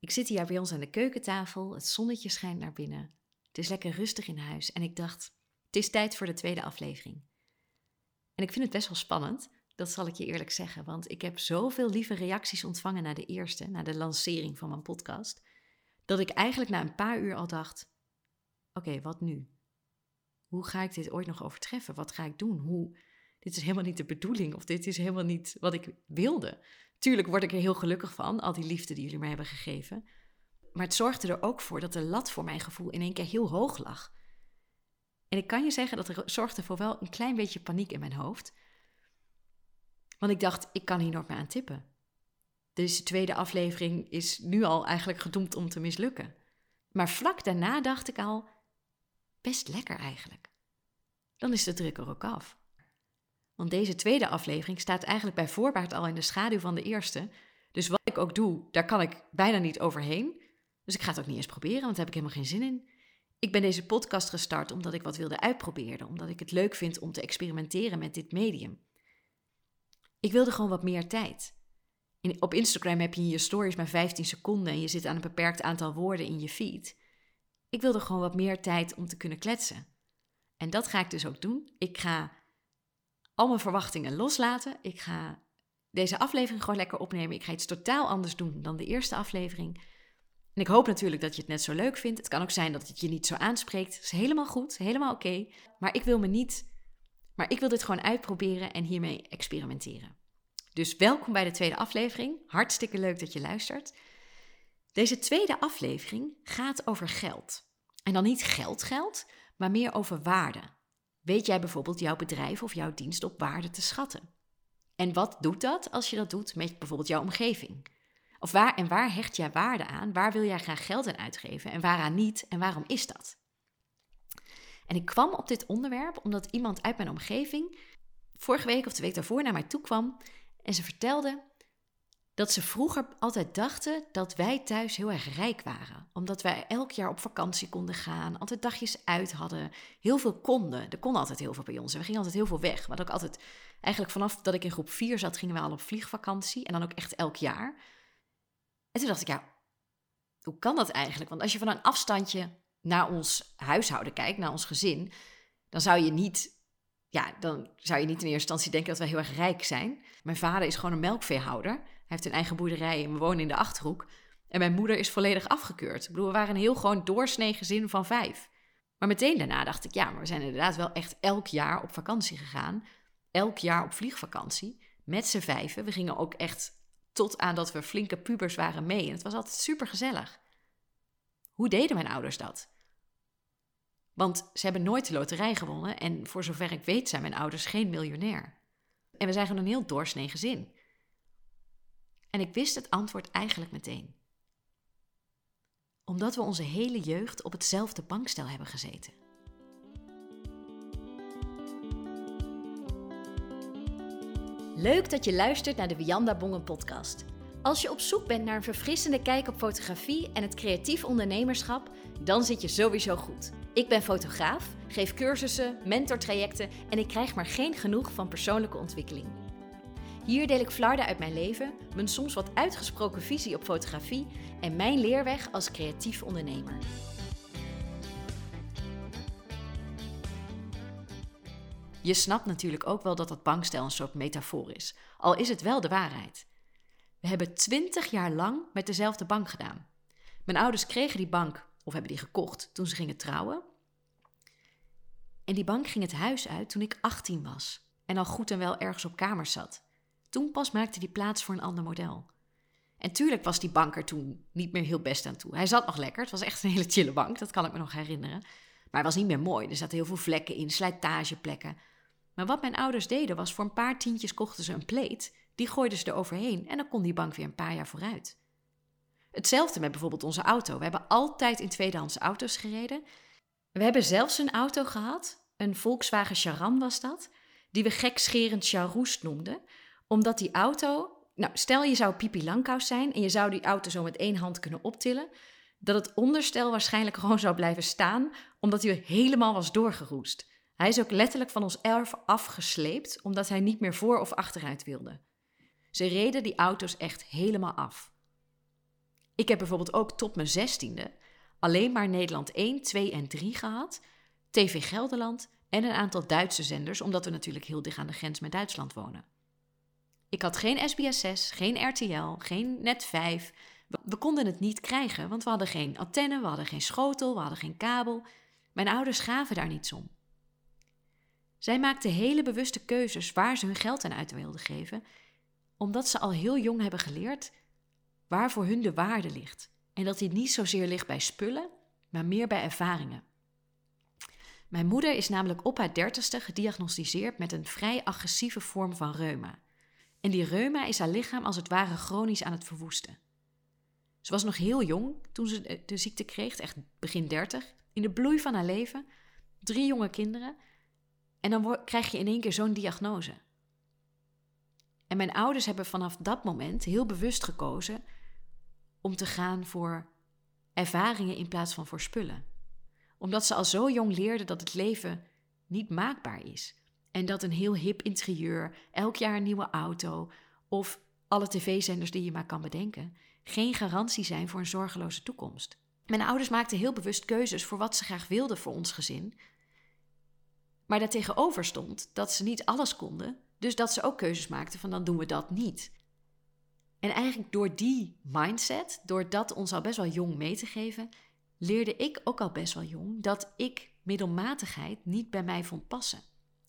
Ik zit hier bij ons aan de keukentafel, het zonnetje schijnt naar binnen. Het is lekker rustig in huis en ik dacht, het is tijd voor de tweede aflevering. En ik vind het best wel spannend, dat zal ik je eerlijk zeggen, want ik heb zoveel lieve reacties ontvangen na de eerste, na de lancering van mijn podcast, dat ik eigenlijk na een paar uur al dacht: oké, wat nu? Hoe ga ik dit ooit nog overtreffen? Wat ga ik doen? Hoe? Dit is helemaal niet de bedoeling of dit is helemaal niet wat ik wilde. Tuurlijk word ik er heel gelukkig van, al die liefde die jullie mij hebben gegeven. Maar het zorgde er ook voor dat de lat voor mijn gevoel in één keer heel hoog lag. En ik kan je zeggen dat er zorgde voor wel een klein beetje paniek in mijn hoofd. Want ik dacht, ik kan hier nooit meer aan tippen. Deze tweede aflevering is nu al eigenlijk gedoemd om te mislukken. Maar vlak daarna dacht ik al, best lekker eigenlijk. Dan is de druk er ook af. Want deze tweede aflevering staat eigenlijk bij voorbaat al in de schaduw van de eerste. Dus wat ik ook doe, daar kan ik bijna niet overheen. Dus ik ga het ook niet eens proberen, want daar heb ik helemaal geen zin in. Ik ben deze podcast gestart omdat ik wat wilde uitproberen, omdat ik het leuk vind om te experimenteren met dit medium. Ik wilde gewoon wat meer tijd. op Instagram heb je in je stories maar 15 seconden en je zit aan een beperkt aantal woorden in je feed. Ik wilde gewoon wat meer tijd om te kunnen kletsen. En dat ga ik dus ook doen. Ik ga al mijn verwachtingen loslaten. Ik ga deze aflevering gewoon lekker opnemen. Ik ga iets totaal anders doen dan de eerste aflevering. En ik hoop natuurlijk dat je het net zo leuk vindt. Het kan ook zijn dat het je niet zo aanspreekt. Dat is helemaal goed, helemaal oké. Maar ik wil me niet. Maar ik wil dit gewoon uitproberen en hiermee experimenteren. Dus welkom bij de tweede aflevering. Hartstikke leuk dat je luistert. Deze tweede aflevering gaat over geld. En dan niet geld, geld, maar meer over waarde. Weet jij bijvoorbeeld jouw bedrijf of jouw dienst op waarde te schatten? En wat doet dat als je dat doet met bijvoorbeeld jouw omgeving? Of waar en waar hecht jij waarde aan? Waar wil jij graag geld aan uitgeven en waaraan niet? En waarom is dat? En ik kwam op dit onderwerp omdat iemand uit mijn omgeving vorige week of de week daarvoor naar mij toe kwam en ze vertelde dat ze vroeger altijd dachten dat wij thuis heel erg rijk waren. Omdat wij elk jaar op vakantie konden gaan, altijd dagjes uit hadden, heel veel konden. Er kon altijd heel veel bij ons we gingen altijd heel veel weg. We ook altijd, eigenlijk vanaf dat ik in groep 4 zat, gingen we al op vliegvakantie en dan ook echt elk jaar. En toen dacht ik, ja, hoe kan dat eigenlijk? Want als je van een afstandje naar ons huishouden kijkt, naar ons gezin, dan zou je niet, ja, dan zou je niet in eerste instantie denken dat wij heel erg rijk zijn. Mijn vader is gewoon een melkveehouder. Heeft een eigen boerderij en we wonen in de achterhoek. En mijn moeder is volledig afgekeurd. Ik bedoel, we waren een heel gewoon doorsnee gezin van vijf. Maar meteen daarna dacht ik, ja, maar we zijn inderdaad wel echt elk jaar op vakantie gegaan. Elk jaar op vliegvakantie. Met z'n vijven. We gingen ook echt tot aan dat we flinke pubers waren mee. En het was altijd super gezellig. Hoe deden mijn ouders dat? Want ze hebben nooit de loterij gewonnen en voor zover ik weet zijn mijn ouders geen miljonair. En we zijn gewoon een heel doorsnee gezin. En ik wist het antwoord eigenlijk meteen. Omdat we onze hele jeugd op hetzelfde bankstel hebben gezeten. Leuk dat je luistert naar de Wianda Bongen podcast. Als je op zoek bent naar een verfrissende kijk op fotografie en het creatief ondernemerschap, dan zit je sowieso goed. Ik ben fotograaf, geef cursussen, mentortrajecten en ik krijg maar geen genoeg van persoonlijke ontwikkeling. Hier deel ik flarden uit mijn leven, mijn soms wat uitgesproken visie op fotografie en mijn leerweg als creatief ondernemer. Je snapt natuurlijk ook wel dat dat bankstel een soort metafoor is, al is het wel de waarheid. We hebben twintig jaar lang met dezelfde bank gedaan. Mijn ouders kregen die bank, of hebben die gekocht, toen ze gingen trouwen. En die bank ging het huis uit toen ik 18 was en al goed en wel ergens op kamers zat. Toen pas maakte die plaats voor een ander model. En tuurlijk was die bank er toen niet meer heel best aan toe. Hij zat nog lekker, het was echt een hele chille bank, dat kan ik me nog herinneren. Maar hij was niet meer mooi, er zaten heel veel vlekken in, slijtageplekken. Maar wat mijn ouders deden was voor een paar tientjes kochten ze een pleet, die gooiden ze er overheen en dan kon die bank weer een paar jaar vooruit. Hetzelfde met bijvoorbeeld onze auto. We hebben altijd in tweedehands auto's gereden. We hebben zelfs een auto gehad, een Volkswagen Charan was dat, die we gekscherend Charoest noemden, omdat die auto, nou stel je zou Pipi Langkous zijn en je zou die auto zo met één hand kunnen optillen, dat het onderstel waarschijnlijk gewoon zou blijven staan, omdat hij helemaal was doorgeroest. Hij is ook letterlijk van ons erf afgesleept, omdat hij niet meer voor of achteruit wilde. Ze reden die auto's echt helemaal af. Ik heb bijvoorbeeld ook tot mijn zestiende alleen maar Nederland 1, 2 en 3 gehad, TV Gelderland en een aantal Duitse zenders, omdat we natuurlijk heel dicht aan de grens met Duitsland wonen. Ik had geen SBS 6, geen RTL, geen Net 5. We konden het niet krijgen, want we hadden geen antenne, we hadden geen schotel, we hadden geen kabel. Mijn ouders gaven daar niets om. Zij maakten hele bewuste keuzes waar ze hun geld aan uit wilden geven, omdat ze al heel jong hebben geleerd waar voor hun de waarde ligt. En dat die niet zozeer ligt bij spullen, maar meer bij ervaringen. Mijn moeder is namelijk op haar dertigste gediagnosticeerd met een vrij agressieve vorm van reuma. En die reuma is haar lichaam als het ware chronisch aan het verwoesten. Ze was nog heel jong toen ze de ziekte kreeg, echt begin dertig, in de bloei van haar leven, drie jonge kinderen. En dan krijg je in één keer zo'n diagnose. En mijn ouders hebben vanaf dat moment heel bewust gekozen om te gaan voor ervaringen in plaats van voor spullen. Omdat ze al zo jong leerden dat het leven niet maakbaar is. En dat een heel hip interieur, elk jaar een nieuwe auto of alle tv-zenders die je maar kan bedenken, geen garantie zijn voor een zorgeloze toekomst. Mijn ouders maakten heel bewust keuzes voor wat ze graag wilden voor ons gezin. Maar daartegenover stond dat ze niet alles konden, dus dat ze ook keuzes maakten van dan doen we dat niet. En eigenlijk door die mindset, door dat ons al best wel jong mee te geven, leerde ik ook al best wel jong dat ik middelmatigheid niet bij mij vond passen.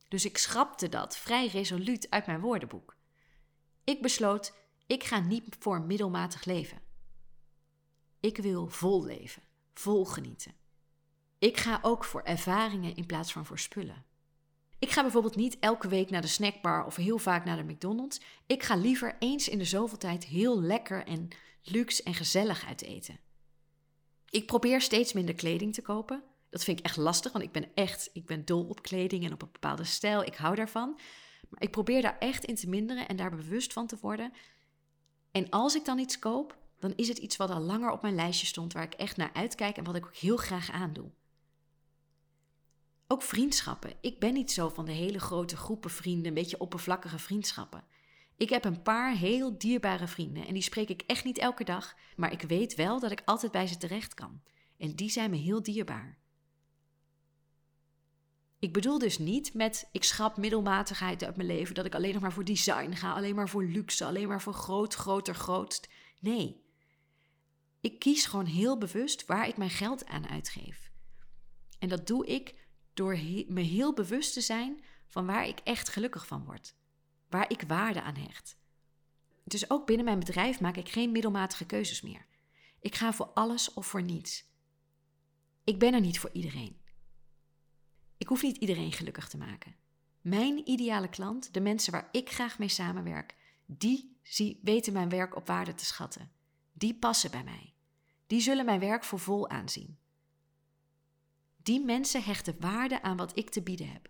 Dus ik schrapte dat vrij resoluut uit mijn woordenboek. Ik besloot, ik ga niet voor middelmatig leven. Ik wil vol leven, vol genieten. Ik ga ook voor ervaringen in plaats van voor spullen. Ik ga bijvoorbeeld niet elke week naar de snackbar of heel vaak naar de McDonald's. Ik ga liever eens in de zoveel tijd heel lekker en luxe en gezellig uit eten. Ik probeer steeds minder kleding te kopen. Dat vind ik echt lastig, want ik ben echt, ik ben dol op kleding en op een bepaalde stijl. Ik hou daarvan. Maar ik probeer daar echt in te minderen en daar bewust van te worden. En als ik dan iets koop, dan is het iets wat al langer op mijn lijstje stond, waar ik echt naar uitkijk en wat ik ook heel graag aandoe. Ook vriendschappen. Ik ben niet zo van de hele grote groepen vrienden, een beetje oppervlakkige vriendschappen. Ik heb een paar heel dierbare vrienden en die spreek ik echt niet elke dag, maar ik weet wel dat ik altijd bij ze terecht kan. En die zijn me heel dierbaar. Ik bedoel dus niet met ik schrap middelmatigheid uit mijn leven, dat ik alleen nog maar voor design ga, alleen maar voor luxe, alleen maar voor groot, groter, grootst. Nee. Ik kies gewoon heel bewust waar ik mijn geld aan uitgeef. En dat doe ik door me heel bewust te zijn van waar ik echt gelukkig van word, waar ik waarde aan hecht. Dus ook binnen mijn bedrijf maak ik geen middelmatige keuzes meer. Ik ga voor alles of voor niets. Ik ben er niet voor iedereen. Ik hoef niet iedereen gelukkig te maken. Mijn ideale klant, de mensen waar ik graag mee samenwerk, die weten mijn werk op waarde te schatten. Die passen bij mij. Die zullen mijn werk voor vol aanzien. Die mensen hechten waarde aan wat ik te bieden heb.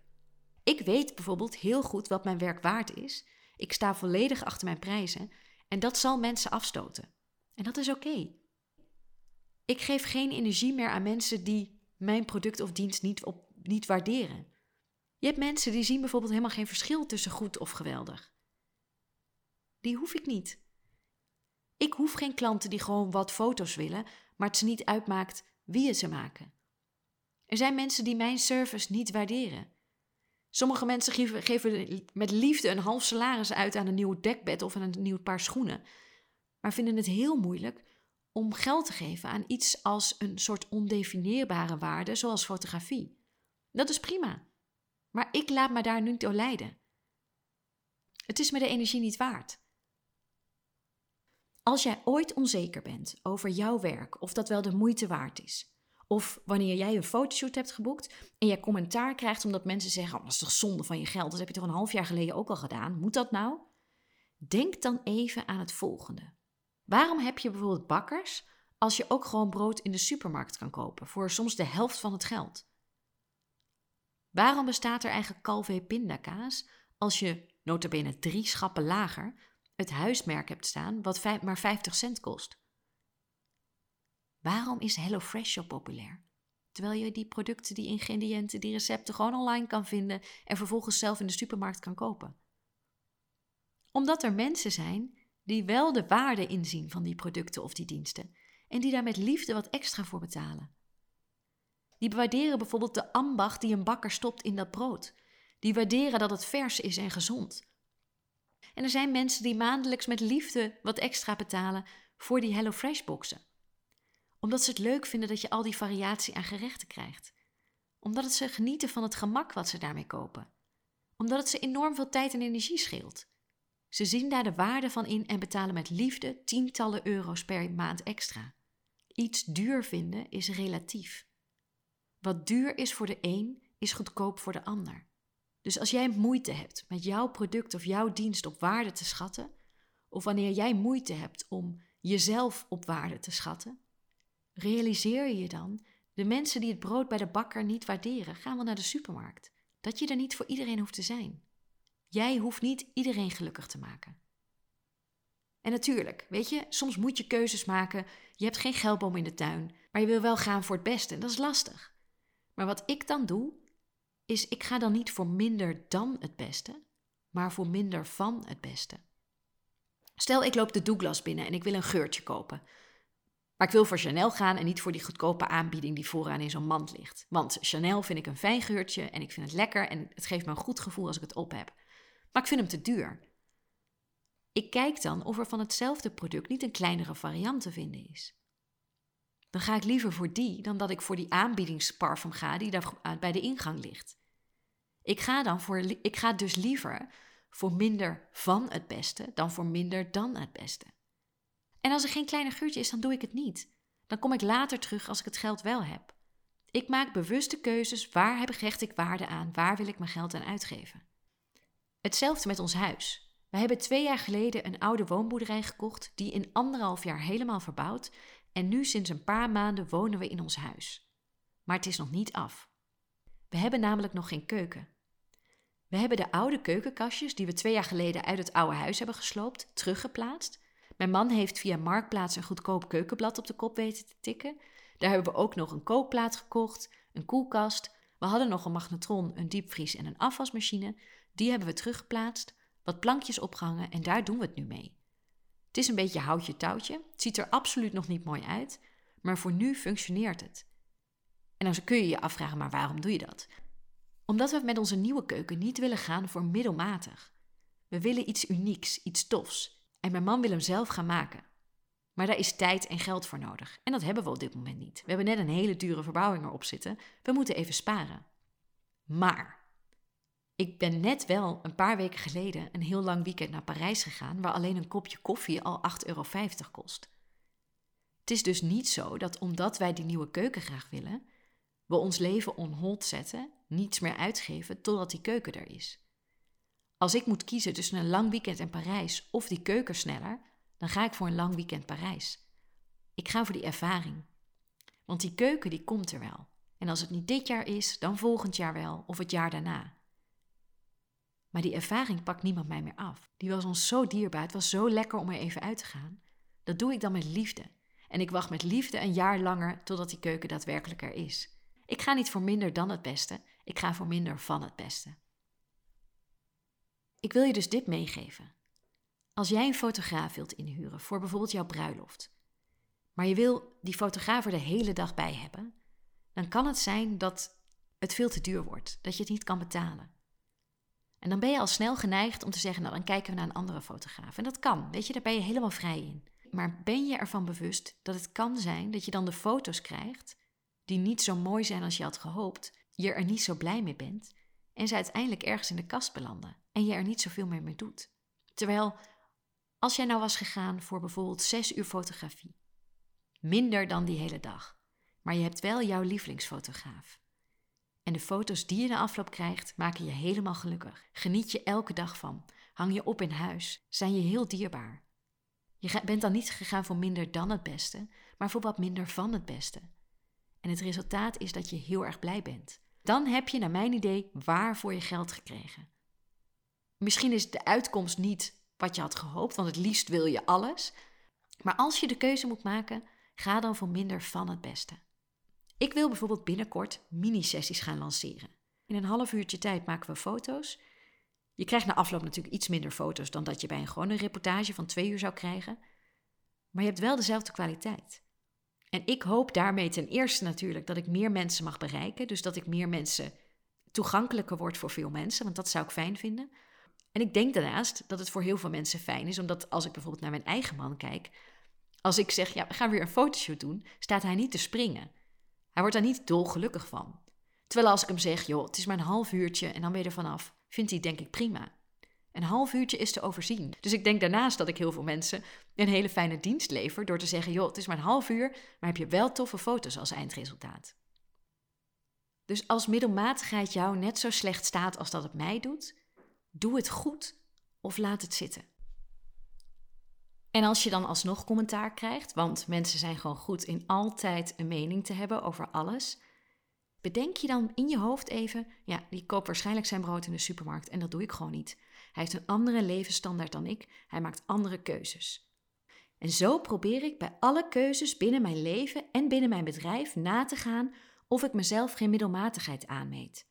Ik weet bijvoorbeeld heel goed wat mijn werk waard is. Ik sta volledig achter mijn prijzen en dat zal mensen afstoten. En dat is oké. Ik geef geen energie meer aan mensen die mijn product of dienst niet, op, niet waarderen. Je hebt mensen die zien bijvoorbeeld helemaal geen verschil tussen goed of geweldig. Die hoef ik niet. Ik hoef geen klanten die gewoon wat foto's willen, maar het ze niet uitmaakt wie ze maken. Er zijn mensen die mijn service niet waarderen. Sommige mensen geven, geven met liefde een half salaris uit aan een nieuw dekbed of aan een nieuw paar schoenen, maar vinden het heel moeilijk om geld te geven aan iets als een soort ondefinieerbare waarde, zoals fotografie. Dat is prima, maar ik laat me daar niet door leiden. Het is me de energie niet waard. Als jij ooit onzeker bent over jouw werk of dat wel de moeite waard is, of wanneer jij een fotoshoot hebt geboekt en jij commentaar krijgt omdat mensen zeggen: oh, dat is toch zonde van je geld, dat heb je toch een half jaar geleden ook al gedaan. Moet dat nou? Denk dan even aan het volgende. Waarom heb je bijvoorbeeld bakkers als je ook gewoon brood in de supermarkt kan kopen voor soms de helft van het geld? Waarom bestaat er eigenlijk Calvé pindakaas als je, notabene drie schappen lager, het huismerk hebt staan wat maar 50 cent kost? Waarom is HelloFresh zo populair? Terwijl je die producten, die ingrediënten, die recepten gewoon online kan vinden en vervolgens zelf in de supermarkt kan kopen. Omdat er mensen zijn die wel de waarde inzien van die producten of die diensten en die daar met liefde wat extra voor betalen. Die waarderen bijvoorbeeld de ambacht die een bakker stopt in dat brood. Die waarderen dat het vers is en gezond. En er zijn mensen die maandelijks met liefde wat extra betalen voor die HelloFresh boxen. Omdat ze het leuk vinden dat je al die variatie aan gerechten krijgt. Omdat ze genieten van het gemak wat ze daarmee kopen. Omdat het ze enorm veel tijd en energie scheelt. Ze zien daar de waarde van in en betalen met liefde tientallen euro's per maand extra. Iets duur vinden is relatief. Wat duur is voor de een, is goedkoop voor de ander. Dus als jij moeite hebt met jouw product of jouw dienst op waarde te schatten, of wanneer jij moeite hebt om jezelf op waarde te schatten, realiseer je dan, de mensen die het brood bij de bakker niet waarderen, gaan wel naar de supermarkt. Dat je er niet voor iedereen hoeft te zijn. Jij hoeft niet iedereen gelukkig te maken. En natuurlijk, weet je, soms moet je keuzes maken. Je hebt geen geldboom in de tuin, maar je wil wel gaan voor het beste. En dat is lastig. Maar wat ik dan doe, is ik ga dan niet voor minder dan het beste, maar voor minder van het beste. Stel, ik loop de Douglas binnen en ik wil een geurtje kopen. Maar ik wil voor Chanel gaan en niet voor die goedkope aanbieding die vooraan in zo'n mand ligt. Want Chanel vind ik een fijn geurtje en ik vind het lekker en het geeft me een goed gevoel als ik het op heb. Maar ik vind hem te duur. Ik kijk dan of er van hetzelfde product niet een kleinere variant te vinden is. Dan ga ik liever voor die dan dat ik voor die aanbiedingsparfum ga die daar bij de ingang ligt. Ik ga, dan voor, ik ga dus liever voor minder van het beste dan voor minder dan het beste. En als er geen kleine geurtje is, dan doe ik het niet. Dan kom ik later terug als ik het geld wel heb. Ik maak bewuste keuzes. Waar heb ik recht ik waarde aan? Waar wil ik mijn geld aan uitgeven? Hetzelfde met ons huis. We hebben twee jaar geleden een oude woonboerderij gekocht, die in anderhalf jaar helemaal verbouwd. En nu sinds een paar maanden wonen we in ons huis. Maar het is nog niet af. We hebben namelijk nog geen keuken. We hebben de oude keukenkastjes die we twee jaar geleden uit het oude huis hebben gesloopt, teruggeplaatst. Mijn man heeft via Marktplaats een goedkoop keukenblad op de kop weten te tikken. Daar hebben we ook nog een kookplaat gekocht, een koelkast. We hadden nog een magnetron, een diepvries en een afwasmachine. Die hebben we teruggeplaatst, wat plankjes opgehangen en daar doen we het nu mee. Het is een beetje houtje touwtje. Het ziet er absoluut nog niet mooi uit, maar voor nu functioneert het. En dan kun je je afvragen, maar waarom doe je dat? Omdat we met onze nieuwe keuken niet willen gaan voor middelmatig. We willen iets unieks, iets tofs. En mijn man wil hem zelf gaan maken. Maar daar is tijd en geld voor nodig. En dat hebben we op dit moment niet. We hebben net een hele dure verbouwing erop zitten. We moeten even sparen. Maar ik ben net wel een paar weken geleden een heel lang weekend naar Parijs gegaan, waar alleen een kopje koffie al 8,50 euro kost. Het is dus niet zo dat omdat wij die nieuwe keuken graag willen, we ons leven on hold zetten, niets meer uitgeven totdat die keuken er is. Als ik moet kiezen tussen een lang weekend in Parijs of die keuken sneller, dan ga ik voor een lang weekend Parijs. Ik ga voor die ervaring. Want die keuken die komt er wel. En als het niet dit jaar is, dan volgend jaar wel of het jaar daarna. Maar die ervaring pakt niemand mij meer af. Die was ons zo dierbaar, het was zo lekker om er even uit te gaan. Dat doe ik dan met liefde. En ik wacht met liefde een jaar langer totdat die keuken daadwerkelijk er is. Ik ga niet voor minder dan het beste, ik ga voor minder van het beste. Ik wil je dus dit meegeven. Als jij een fotograaf wilt inhuren voor bijvoorbeeld jouw bruiloft, maar je wil die fotograaf er de hele dag bij hebben, dan kan het zijn dat het veel te duur wordt, dat je het niet kan betalen. En dan ben je al snel geneigd om te zeggen, nou dan kijken we naar een andere fotograaf. En dat kan, weet je, daar ben je helemaal vrij in. Maar ben je ervan bewust dat het kan zijn dat je dan de foto's krijgt die niet zo mooi zijn als je had gehoopt, je er niet zo blij mee bent en ze uiteindelijk ergens in de kast belanden en je er niet zoveel meer mee doet. Terwijl als jij nou was gegaan voor bijvoorbeeld zes uur fotografie, minder dan die hele dag, maar je hebt wel jouw lievelingsfotograaf en de foto's die je na afloop krijgt, maken je helemaal gelukkig. Geniet je elke dag van. Hang je op in huis. Zijn je heel dierbaar. Je bent dan niet gegaan voor minder dan het beste, maar voor wat minder van het beste. En het resultaat is dat je heel erg blij bent. Dan heb je, naar mijn idee, waar voor je geld gekregen. Misschien is de uitkomst niet wat je had gehoopt, want het liefst wil je alles. Maar als je de keuze moet maken, ga dan voor minder van het beste. Ik wil bijvoorbeeld binnenkort mini-sessies gaan lanceren. In een half uurtje tijd maken we foto's. Je krijgt na afloop natuurlijk iets minder foto's dan dat je bij een gewone reportage van twee uur zou krijgen. Maar je hebt wel dezelfde kwaliteit. En ik hoop daarmee ten eerste natuurlijk dat ik meer mensen mag bereiken. Dus dat ik meer mensen toegankelijker word voor veel mensen, want dat zou ik fijn vinden. En ik denk daarnaast dat het voor heel veel mensen fijn is, omdat als ik bijvoorbeeld naar mijn eigen man kijk, als ik zeg, ja, we gaan weer een fotoshoot doen, staat hij niet te springen. Hij wordt daar niet dolgelukkig van. Terwijl als ik hem zeg, joh, het is maar een half uurtje en dan ben je er vanaf, vindt hij denk ik prima. Een half uurtje is te overzien. Dus ik denk daarnaast dat ik heel veel mensen een hele fijne dienst lever door te zeggen, joh, het is maar een half uur, maar heb je wel toffe foto's als eindresultaat. Dus als middelmatigheid jou net zo slecht staat als dat het mij doet, doe het goed of laat het zitten. En als je dan alsnog commentaar krijgt, want mensen zijn gewoon goed in altijd een mening te hebben over alles, bedenk je dan in je hoofd even, ja, die koopt waarschijnlijk zijn brood in de supermarkt en dat doe ik gewoon niet. Hij heeft een andere levensstandaard dan ik, hij maakt andere keuzes. En zo probeer ik bij alle keuzes binnen mijn leven en binnen mijn bedrijf na te gaan of ik mezelf geen middelmatigheid aanmeet.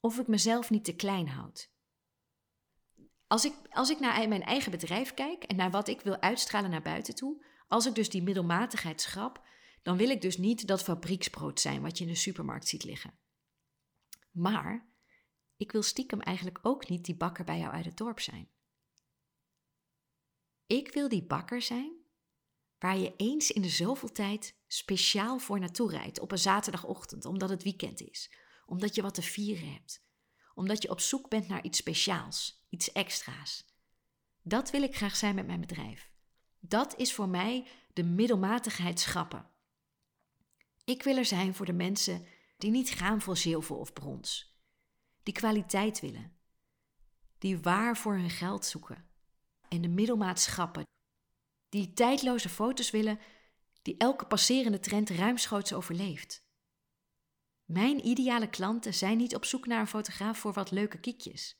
Of ik mezelf niet te klein houd. Als ik, als ik naar mijn eigen bedrijf kijk en naar wat ik wil uitstralen naar buiten toe, als ik dus die middelmatigheid schrap, dan wil ik dus niet dat fabrieksbrood zijn wat je in de supermarkt ziet liggen. Maar ik wil stiekem eigenlijk ook niet die bakker bij jou uit het dorp zijn. Ik wil die bakker zijn waar je eens in de zoveel tijd speciaal voor naartoe rijdt op een zaterdagochtend, omdat het weekend is, omdat je wat te vieren hebt, omdat je op zoek bent naar iets speciaals, iets extra's. Dat wil ik graag zijn met mijn bedrijf. Dat is voor mij de middelmatigheid schrappen. Ik wil er zijn voor de mensen die niet gaan voor zilver of brons, die kwaliteit willen, die waar voor hun geld zoeken en de middelmaat schrappen, die tijdloze foto's willen die elke passerende trend ruimschoots overleeft. Mijn ideale klanten zijn niet op zoek naar een fotograaf voor wat leuke kiekjes.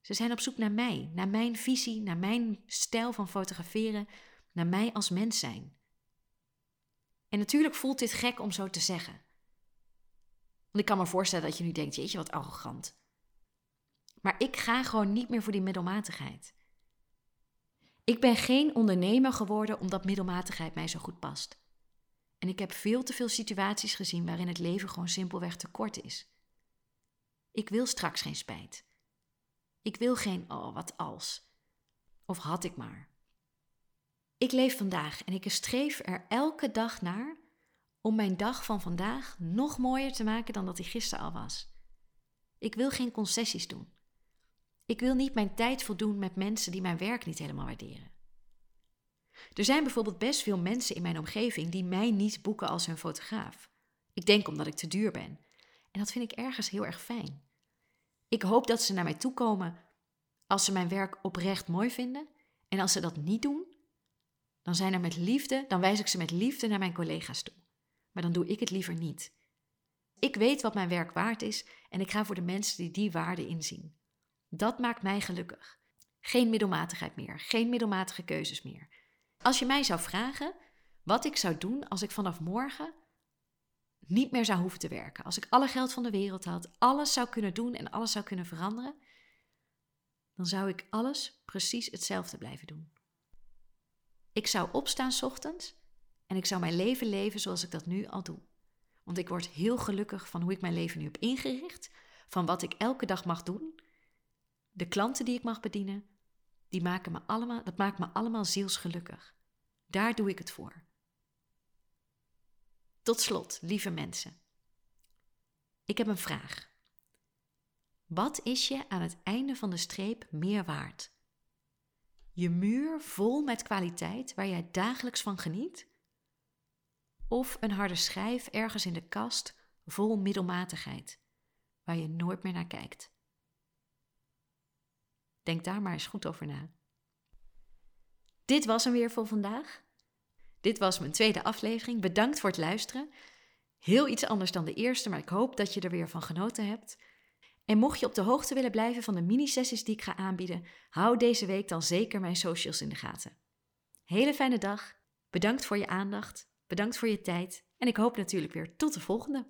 Ze zijn op zoek naar mij, naar mijn visie, naar mijn stijl van fotograferen, naar mij als mens zijn. En natuurlijk voelt dit gek om zo te zeggen. Want ik kan me voorstellen dat je nu denkt: jeetje, wat arrogant. Maar ik ga gewoon niet meer voor die middelmatigheid. Ik ben geen ondernemer geworden omdat middelmatigheid mij zo goed past. En ik heb veel te veel situaties gezien waarin het leven gewoon simpelweg te kort is. Ik wil straks geen spijt. Ik wil geen oh, wat als. Of had ik maar. Ik leef vandaag en ik streef er elke dag naar om mijn dag van vandaag nog mooier te maken dan dat hij gisteren al was. Ik wil geen concessies doen. Ik wil niet mijn tijd voldoen met mensen die mijn werk niet helemaal waarderen. Er zijn bijvoorbeeld best veel mensen in mijn omgeving die mij niet boeken als hun fotograaf. Ik denk omdat ik te duur ben. En dat vind ik ergens heel erg fijn. Ik hoop dat ze naar mij toe komen als ze mijn werk oprecht mooi vinden. En als ze dat niet doen, dan zijn er met liefde, dan wijs ik ze met liefde naar mijn collega's toe. Maar dan doe ik het liever niet. Ik weet wat mijn werk waard is en ik ga voor de mensen die die waarde inzien. Dat maakt mij gelukkig. Geen middelmatigheid meer, geen middelmatige keuzes meer. Als je mij zou vragen wat ik zou doen als ik vanaf morgen niet meer zou hoeven te werken, als ik alle geld van de wereld had, alles zou kunnen doen en alles zou kunnen veranderen, dan zou ik alles precies hetzelfde blijven doen. Ik zou opstaan s ochtends en ik zou mijn leven leven zoals ik dat nu al doe. Want ik word heel gelukkig van hoe ik mijn leven nu heb ingericht, van wat ik elke dag mag doen de klanten die ik mag bedienen, die maken me allemaal, dat maakt me allemaal zielsgelukkig. Daar doe ik het voor. Tot slot, lieve mensen. Ik heb een vraag. Wat is je aan het einde van de streep meer waard? Je muur vol met kwaliteit waar jij dagelijks van geniet? Of een harde schijf ergens in de kast vol middelmatigheid waar je nooit meer naar kijkt? Denk daar maar eens goed over na. Dit was hem weer voor vandaag. Dit was mijn tweede aflevering. Bedankt voor het luisteren. Heel iets anders dan de eerste, maar ik hoop dat je er weer van genoten hebt. En mocht je op de hoogte willen blijven van de mini-sessies die ik ga aanbieden, hou deze week dan zeker mijn socials in de gaten. Hele fijne dag. Bedankt voor je aandacht. Bedankt voor je tijd. En ik hoop natuurlijk weer tot de volgende.